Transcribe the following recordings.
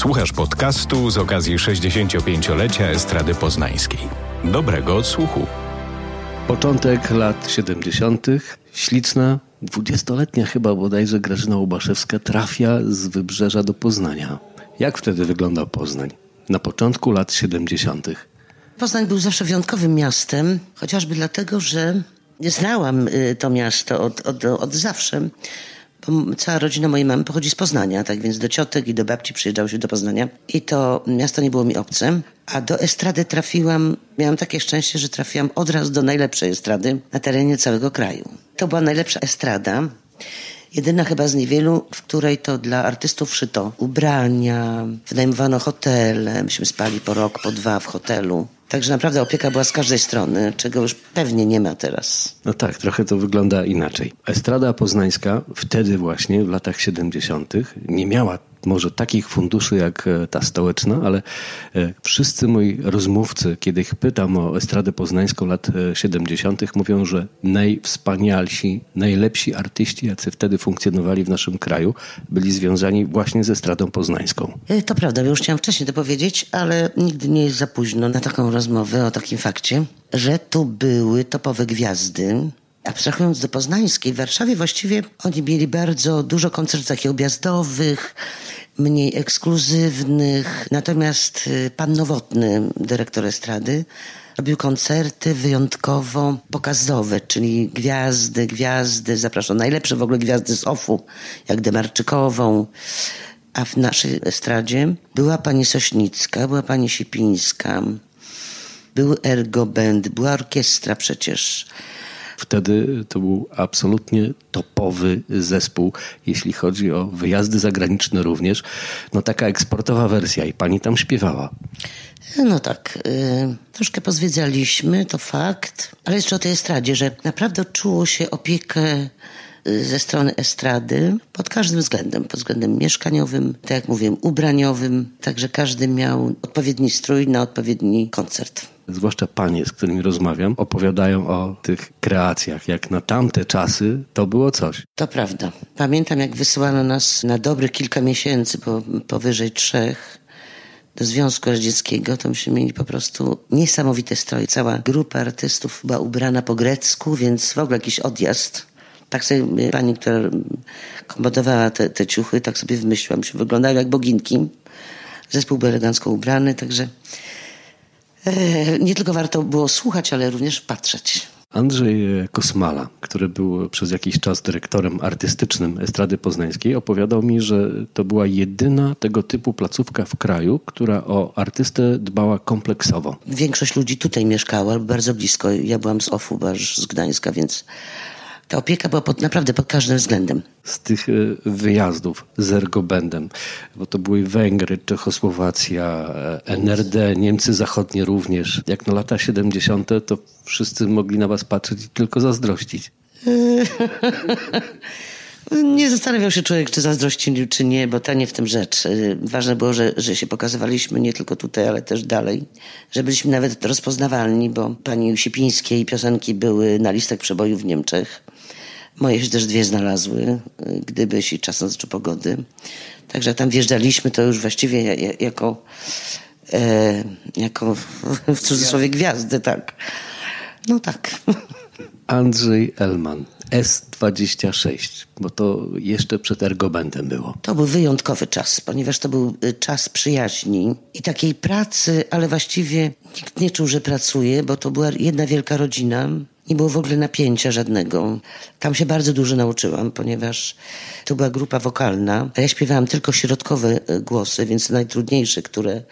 Słuchasz podcastu z okazji 65-lecia Estrady Poznańskiej. Dobrego odsłuchu. Początek lat 70. Śliczna, dwudziestoletnia chyba bodajże Grażyna Łubaszewska trafia z Wybrzeża do Poznania. Jak wtedy wyglądał Poznań? Na początku lat 70. Poznań był zawsze wyjątkowym miastem, chociażby dlatego, że znałam y, to miasto od, od, od zawsze. Bo cała rodzina mojej mamy pochodzi z Poznania, tak więc do ciotek i do babci przyjeżdżało się do Poznania. I to miasto nie było mi obce. A do estrady trafiłam, miałam takie szczęście, że trafiłam od razu do najlepszej estrady na terenie całego kraju. To była najlepsza estrada. Jedyna chyba z niewielu, w której to dla artystów szyto ubrania, wynajmowano hotele. Myśmy spali po rok, po dwa w hotelu. Także naprawdę opieka była z każdej strony, czego już pewnie nie ma teraz. No tak, trochę to wygląda inaczej. Estrada poznańska wtedy właśnie, w latach 70., nie miała może takich funduszy jak e, ta stołeczna, ale e, wszyscy moi rozmówcy, kiedy ich pytam o Estradę Poznańską lat 70., e, mówią, że najwspanialsi, najlepsi artyści, jacy wtedy funkcjonowali w naszym kraju, byli związani właśnie ze Estradą Poznańską. To prawda, już chciałam wcześniej to powiedzieć, ale nigdy nie jest za późno na taką rozmowę o takim fakcie, że tu były topowe gwiazdy, Abstrahując do poznańskiej, w Warszawie właściwie oni mieli bardzo dużo koncertów takich objazdowych, mniej ekskluzywnych. Natomiast y, pan Nowotny, dyrektor estrady, robił koncerty wyjątkowo pokazowe, czyli gwiazdy, gwiazdy, zapraszał najlepsze w ogóle gwiazdy z OFU, jak Demarczykową. A w naszej estradzie była pani Sośnicka, była pani Sipińska, był Ergo Band, była orkiestra przecież. Wtedy to był absolutnie topowy zespół, jeśli chodzi o wyjazdy zagraniczne również. No taka eksportowa wersja i pani tam śpiewała. No tak, y, troszkę pozwiedzaliśmy, to fakt, ale jeszcze o tej estradzie, że naprawdę czuło się opiekę y, ze strony estrady pod każdym względem, pod względem mieszkaniowym, tak jak mówiłem, ubraniowym, także każdy miał odpowiedni strój na odpowiedni koncert zwłaszcza panie, z którymi rozmawiam, opowiadają o tych kreacjach. Jak na tamte czasy to było coś. To prawda. Pamiętam, jak wysyłano nas na dobre kilka miesięcy, po, powyżej trzech, do Związku Radzieckiego, to myśmy mieli po prostu niesamowite stroje. Cała grupa artystów była ubrana po grecku, więc w ogóle jakiś odjazd. Tak sobie pani, która komponowała te, te ciuchy, tak sobie wymyśliła. Myśmy wyglądali jak boginki. Zespół był elegancko ubrany, także nie tylko warto było słuchać, ale również patrzeć. Andrzej Kosmala, który był przez jakiś czas dyrektorem artystycznym Estrady Poznańskiej, opowiadał mi, że to była jedyna tego typu placówka w kraju, która o artystę dbała kompleksowo. Większość ludzi tutaj mieszkała, bardzo blisko. Ja byłam z Ofu, z Gdańska, więc ta opieka była pod, naprawdę pod każdym względem. Z tych e, wyjazdów z Ergobendem, bo to były Węgry, Czechosłowacja, e, NRD, Niemcy Zachodnie również. Jak na lata 70., to wszyscy mogli na was patrzeć i tylko zazdrościć. Nie zastanawiał się człowiek, czy zazdrościł, czy nie, bo ta nie w tym rzecz. Y, ważne było, że, że się pokazywaliśmy nie tylko tutaj, ale też dalej. Że byliśmy nawet rozpoznawalni, bo pani Sipińskiej piosenki były na listach przebojów w Niemczech. Moje się też dwie znalazły, y, gdybyś i czasem czy pogody. Także tam wjeżdżaliśmy, to już właściwie jako, e, jako w cudzysłowie gwiazdy, tak. No tak. Andrzej Elman, S26, bo to jeszcze przed Ergobendem było. To był wyjątkowy czas, ponieważ to był y, czas przyjaźni i takiej pracy, ale właściwie nikt nie czuł, że pracuje, bo to była jedna wielka rodzina. Nie było w ogóle napięcia żadnego. Tam się bardzo dużo nauczyłam, ponieważ to była grupa wokalna, a ja śpiewałam tylko środkowe y, głosy, więc najtrudniejsze, które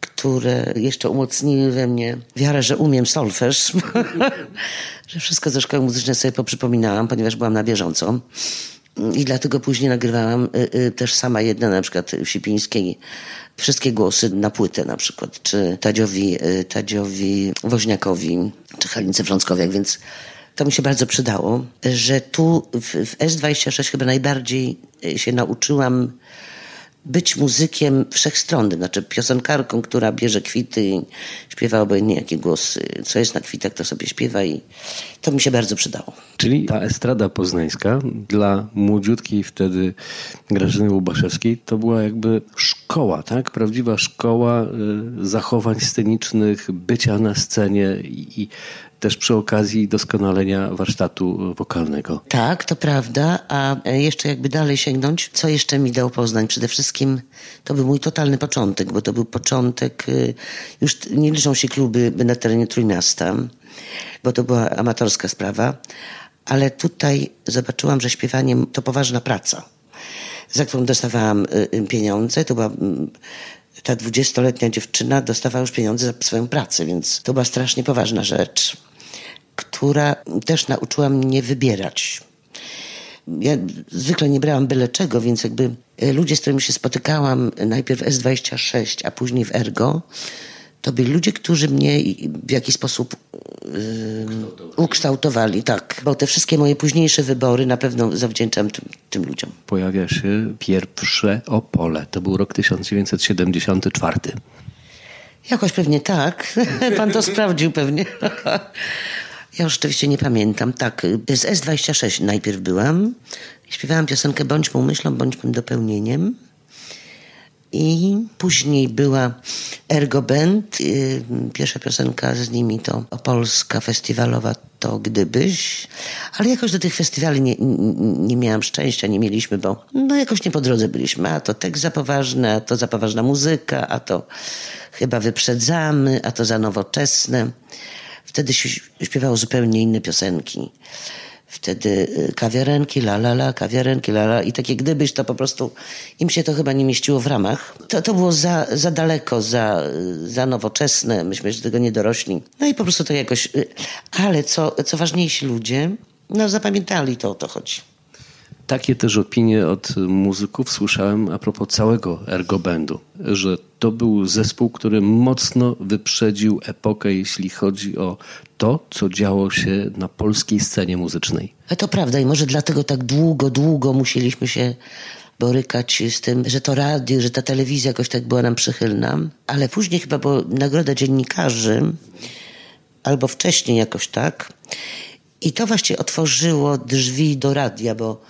które jeszcze umocniły we mnie wiarę, że umiem solfeż, że wszystko ze szkoły muzycznej sobie poprzypominałam, ponieważ byłam na bieżąco. I dlatego później nagrywałam y, y, też sama jedna, na przykład Sipińskiej, wszystkie głosy na płytę na przykład, czy Tadziowi, y, Tadziowi Woźniakowi, czy Halince Frąckowiak, więc to mi się bardzo przydało, że tu w, w S26 chyba najbardziej się nauczyłam być muzykiem wszechstronnym, znaczy piosenkarką, która bierze kwity i śpiewa obojętnie jakie głosy. Co jest na kwitach, to sobie śpiewa i to mi się bardzo przydało. Czyli ta estrada poznańska dla młodziutkiej wtedy Grażyny Łubaszewskiej to była jakby szkoła szkoła, tak? Prawdziwa szkoła y, zachowań scenicznych, bycia na scenie i, i też przy okazji doskonalenia warsztatu wokalnego. Tak, to prawda. A jeszcze jakby dalej sięgnąć, co jeszcze mi dał Poznań? Przede wszystkim to był mój totalny początek, bo to był początek, y, już nie liczą się kluby na terenie Trójmiasta, bo to była amatorska sprawa, ale tutaj zobaczyłam, że śpiewanie to poważna praca, za którą dostawałam pieniądze. To była ta dwudziestoletnia dziewczyna dostawała już pieniądze za swoją pracę, więc to była strasznie poważna rzecz która też nauczyła mnie wybierać. Ja zwykle nie brałam byle czego, więc jakby e, ludzie, z którymi się spotykałam, najpierw S26, a później w Ergo, to byli ludzie, którzy mnie w jakiś sposób yy, ukształtowali, tak. Bo te wszystkie moje późniejsze wybory na pewno zawdzięczam tym, tym ludziom. Pojawia się pierwsze Opole. To był rok 1974. Jakoś pewnie tak. Pan to sprawdził pewnie. Ja już rzeczywiście nie pamiętam. Tak, z S26 najpierw byłam. Śpiewałam piosenkę Bądź mą myślą, bądź mym dopełnieniem. I później była Ergo Band. Y, pierwsza piosenka z nimi to Polska Festiwalowa to Gdybyś. Ale jakoś do tych festiwali nie, nie miałam szczęścia, nie mieliśmy, bo no jakoś nie po drodze byliśmy. A to tekst za poważny, a to za poważna muzyka, a to chyba wyprzedzamy, a to za nowoczesne. Wtedy się zupełnie inne piosenki. Wtedy y, kawiarenki, la la la, kawiarenki, la la i takie gdybyś to po prostu, im się to chyba nie mieściło w ramach. To, to było za, za daleko, za, za nowoczesne, myśmy do tego nie dorośli. No i po prostu to jakoś, y, ale co, co ważniejsi ludzie, no zapamiętali to, o to chodzi. Takie też opinie od muzyków słyszałem a propos całego Ergo Bandu, że to był zespół, który mocno wyprzedził epokę, jeśli chodzi o to, co działo się na polskiej scenie muzycznej. A to prawda i może dlatego tak długo, długo musieliśmy się borykać z tym, że to radio, że ta telewizja jakoś tak była nam przychylna, ale później chyba była nagroda dziennikarzy, albo wcześniej jakoś tak. I to właśnie otworzyło drzwi do radia, bo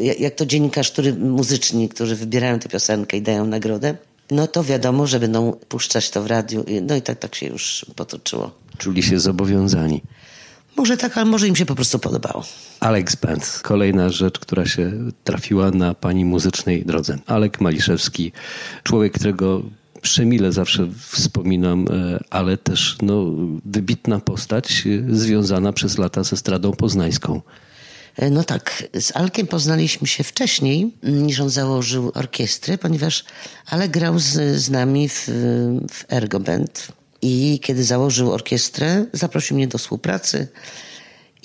jak to dziennikarz, który, muzyczni, którzy wybierają tę piosenkę i dają nagrodę, no to wiadomo, że będą puszczać to w radiu. No i tak, tak się już potoczyło. Czuli się zobowiązani. Może tak, ale może im się po prostu podobało. Alex Band. Kolejna rzecz, która się trafiła na pani muzycznej drodze. Alek Maliszewski, człowiek, którego przemile zawsze wspominam, e, ale też no, wybitna postać e, związana przez lata ze Stradą Poznańską. E, no tak, z Alkiem poznaliśmy się wcześniej niż on założył orkiestrę, ponieważ Ale grał z, z nami w, w Ergo Band. I kiedy założył orkiestrę, zaprosił mnie do współpracy.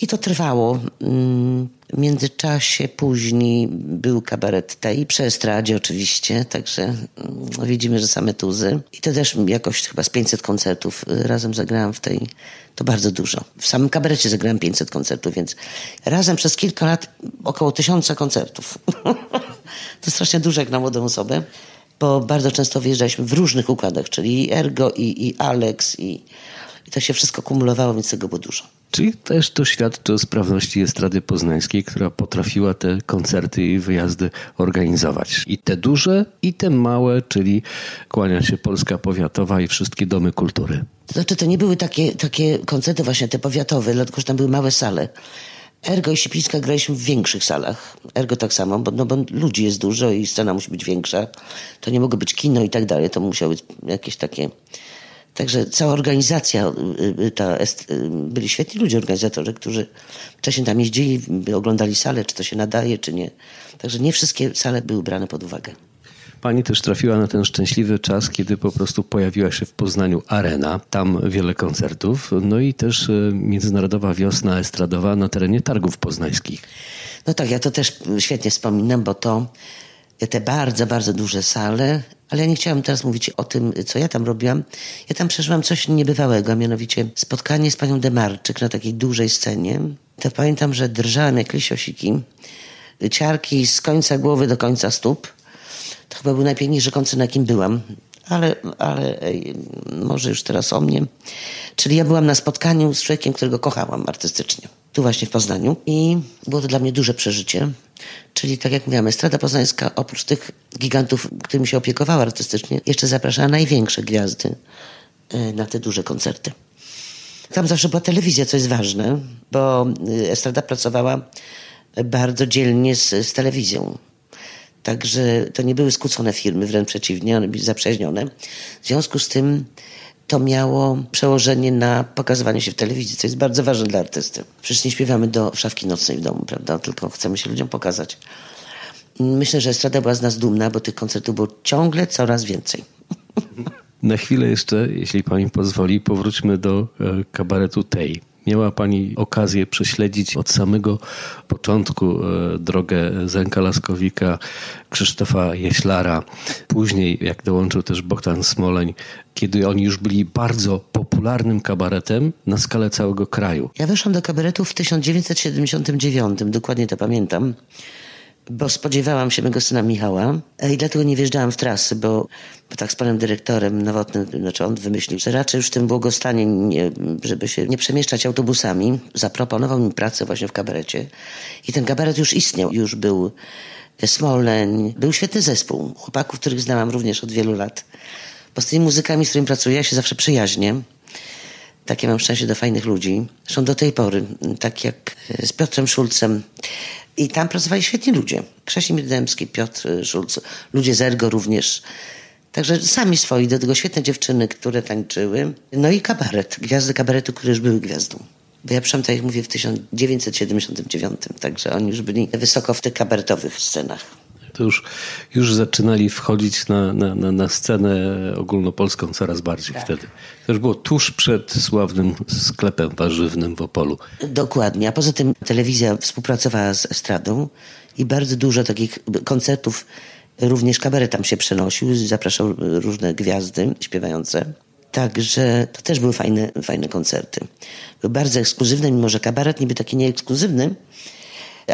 I to trwało. Mm, w międzyczasie później był kabaret tej, przy estradzie oczywiście, także mm, widzimy, że same tuzy. I to też jakoś chyba z 500 koncertów y, razem zagrałam w tej, to bardzo dużo. W samym kabarecie zagrałam 500 koncertów, więc razem przez kilka lat około tysiąca koncertów. to strasznie dużo jak na młodą osobę, bo bardzo często wyjeżdżaliśmy w różnych układach, czyli Ergo i, i Alex i, i to się wszystko kumulowało, więc tego było dużo. Czyli też to świadczy o sprawności Estrady Poznańskiej, która potrafiła te koncerty i wyjazdy organizować. I te duże, i te małe, czyli kłania się Polska Powiatowa i wszystkie domy kultury. To znaczy, to nie były takie, takie koncerty właśnie te powiatowe, dlatego że tam były małe sale. Ergo i Sipińska graliśmy w większych salach. Ergo tak samo, bo, no, bo ludzi jest dużo i scena musi być większa. To nie mogło być kino i tak dalej. To musiały być jakieś takie Także cała organizacja, y, y, ta, y, byli świetni ludzie, organizatorzy, którzy wcześniej tam jeździli, oglądali salę, czy to się nadaje, czy nie. Także nie wszystkie sale były brane pod uwagę. Pani też trafiła na ten szczęśliwy czas, kiedy po prostu pojawiła się w Poznaniu arena, tam wiele koncertów, no i też Międzynarodowa Wiosna Estradowa na terenie Targów Poznańskich. No tak, ja to też świetnie wspominam, bo to te bardzo, bardzo duże sale, ale ja nie chciałam teraz mówić o tym, co ja tam robiłam. Ja tam przeżyłam coś niebywałego, a mianowicie spotkanie z panią Demarczyk na takiej dużej scenie. To pamiętam, że drżałem jak lisiosiki, ciarki z końca głowy do końca stóp. To chyba był najpiękniejszy koncert, na jakim byłam. Ale, ale może już teraz o mnie. Czyli ja byłam na spotkaniu z człowiekiem, którego kochałam artystycznie. tu właśnie w Poznaniu. I było to dla mnie duże przeżycie. Czyli tak jak mówiłam, Estrada Poznańska oprócz tych gigantów, którymi się opiekowała artystycznie, jeszcze zapraszała największe gwiazdy y, na te duże koncerty. Tam zawsze była telewizja, co jest ważne, bo y, Estrada pracowała bardzo dzielnie z, z telewizją. Także to nie były skłócone firmy, wręcz przeciwnie, one były zaprzyjaźnione. W związku z tym to miało przełożenie na pokazywanie się w telewizji, co jest bardzo ważne dla artysty. Przecież nie śpiewamy do szafki nocnej w domu, prawda? Tylko chcemy się ludziom pokazać. Myślę, że Estrada była z nas dumna, bo tych koncertów było ciągle coraz więcej. Na chwilę jeszcze, jeśli pani pozwoli, powróćmy do e, kabaretu tej. Miała Pani okazję prześledzić od samego początku e, drogę Zenka Laskowika, Krzysztofa Jeślara, później jak dołączył też Bogdan Smoleń, kiedy oni już byli bardzo popularnym kabaretem na skalę całego kraju. Ja weszłam do kabaretu w 1979, dokładnie to pamiętam bo spodziewałam się mego syna Michała e, i dlatego nie wjeżdżałam w trasy, bo, bo tak z panem dyrektorem Nowotnym, znaczy on wymyślił, że raczej już w tym błogostanie, nie, żeby się nie przemieszczać autobusami, zaproponował mi pracę właśnie w kabarecie i ten kabaret już istniał, już był Smoleń, był świetny zespół, chłopaków, których znałam również od wielu lat. Bo z tymi muzykami, z którymi pracuję, ja się zawsze przyjaźnię. Takie mam szczęście do fajnych ludzi. Zresztą do tej pory, tak jak z Piotrem Szulcem, i tam pracowali świetni ludzie. Krzesimir Dębski, Piotr Szulc, ludzie z Ergo również. Także sami swoi, do tego świetne dziewczyny, które tańczyły. No i kabaret, gwiazdy kabaretu, które już były gwiazdą. Bo ja przyszłam, tak jak mówię, w 1979, także oni już byli wysoko w tych kabaretowych scenach to już, już zaczynali wchodzić na, na, na, na scenę ogólnopolską coraz bardziej tak. wtedy. To już było tuż przed sławnym sklepem warzywnym w Opolu. Dokładnie, a poza tym telewizja współpracowała z estradą i bardzo dużo takich koncertów, również kabaret tam się przenosił, zapraszał różne gwiazdy śpiewające. Także to też były fajne, fajne koncerty. Były bardzo ekskluzywne, mimo że kabaret niby taki nieekskluzywny,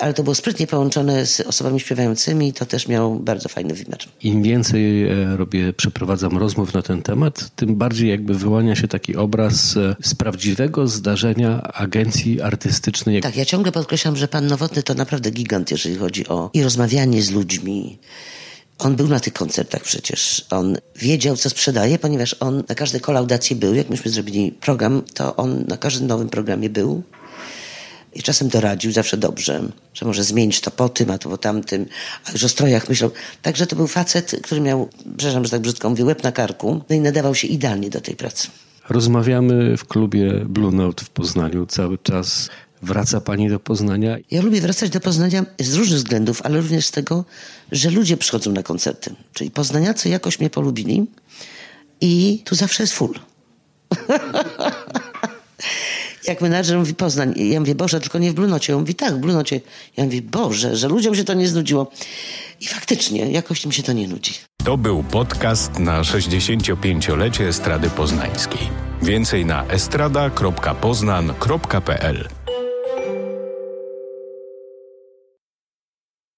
ale to było sprytnie połączone z osobami śpiewającymi i to też miał bardzo fajny wymiar. Im więcej e, robię, przeprowadzam rozmów na ten temat, tym bardziej jakby wyłania się taki obraz e, z prawdziwego zdarzenia agencji artystycznej. Tak, ja ciągle podkreślam, że pan Nowotny to naprawdę gigant, jeżeli chodzi o i rozmawianie z ludźmi, on był na tych koncertach przecież. On wiedział, co sprzedaje, ponieważ on na każdej kolaudacji był. Jak myśmy zrobili program, to on na każdym nowym programie był. I czasem doradził zawsze dobrze, że może zmienić to po tym, a to po tamtym, a już o strojach myślał. Także to był facet, który miał, przepraszam, że tak brzydko mówię, łeb na karku, no i nadawał się idealnie do tej pracy. Rozmawiamy w klubie Blue Note w Poznaniu cały czas. Wraca pani do Poznania? Ja lubię wracać do Poznania z różnych względów, ale również z tego, że ludzie przychodzą na koncerty. Czyli poznaniacy jakoś mnie polubili i tu zawsze jest full. jak menadżer mówi Poznań, ja mówię, Boże, tylko nie w Blunocie. On mówi, tak, w Blunocie. Ja mówię, Boże, że ludziom się to nie znudziło. I faktycznie, jakoś mi się to nie nudzi. To był podcast na 65-lecie Estrady Poznańskiej. Więcej na estrada.poznan.pl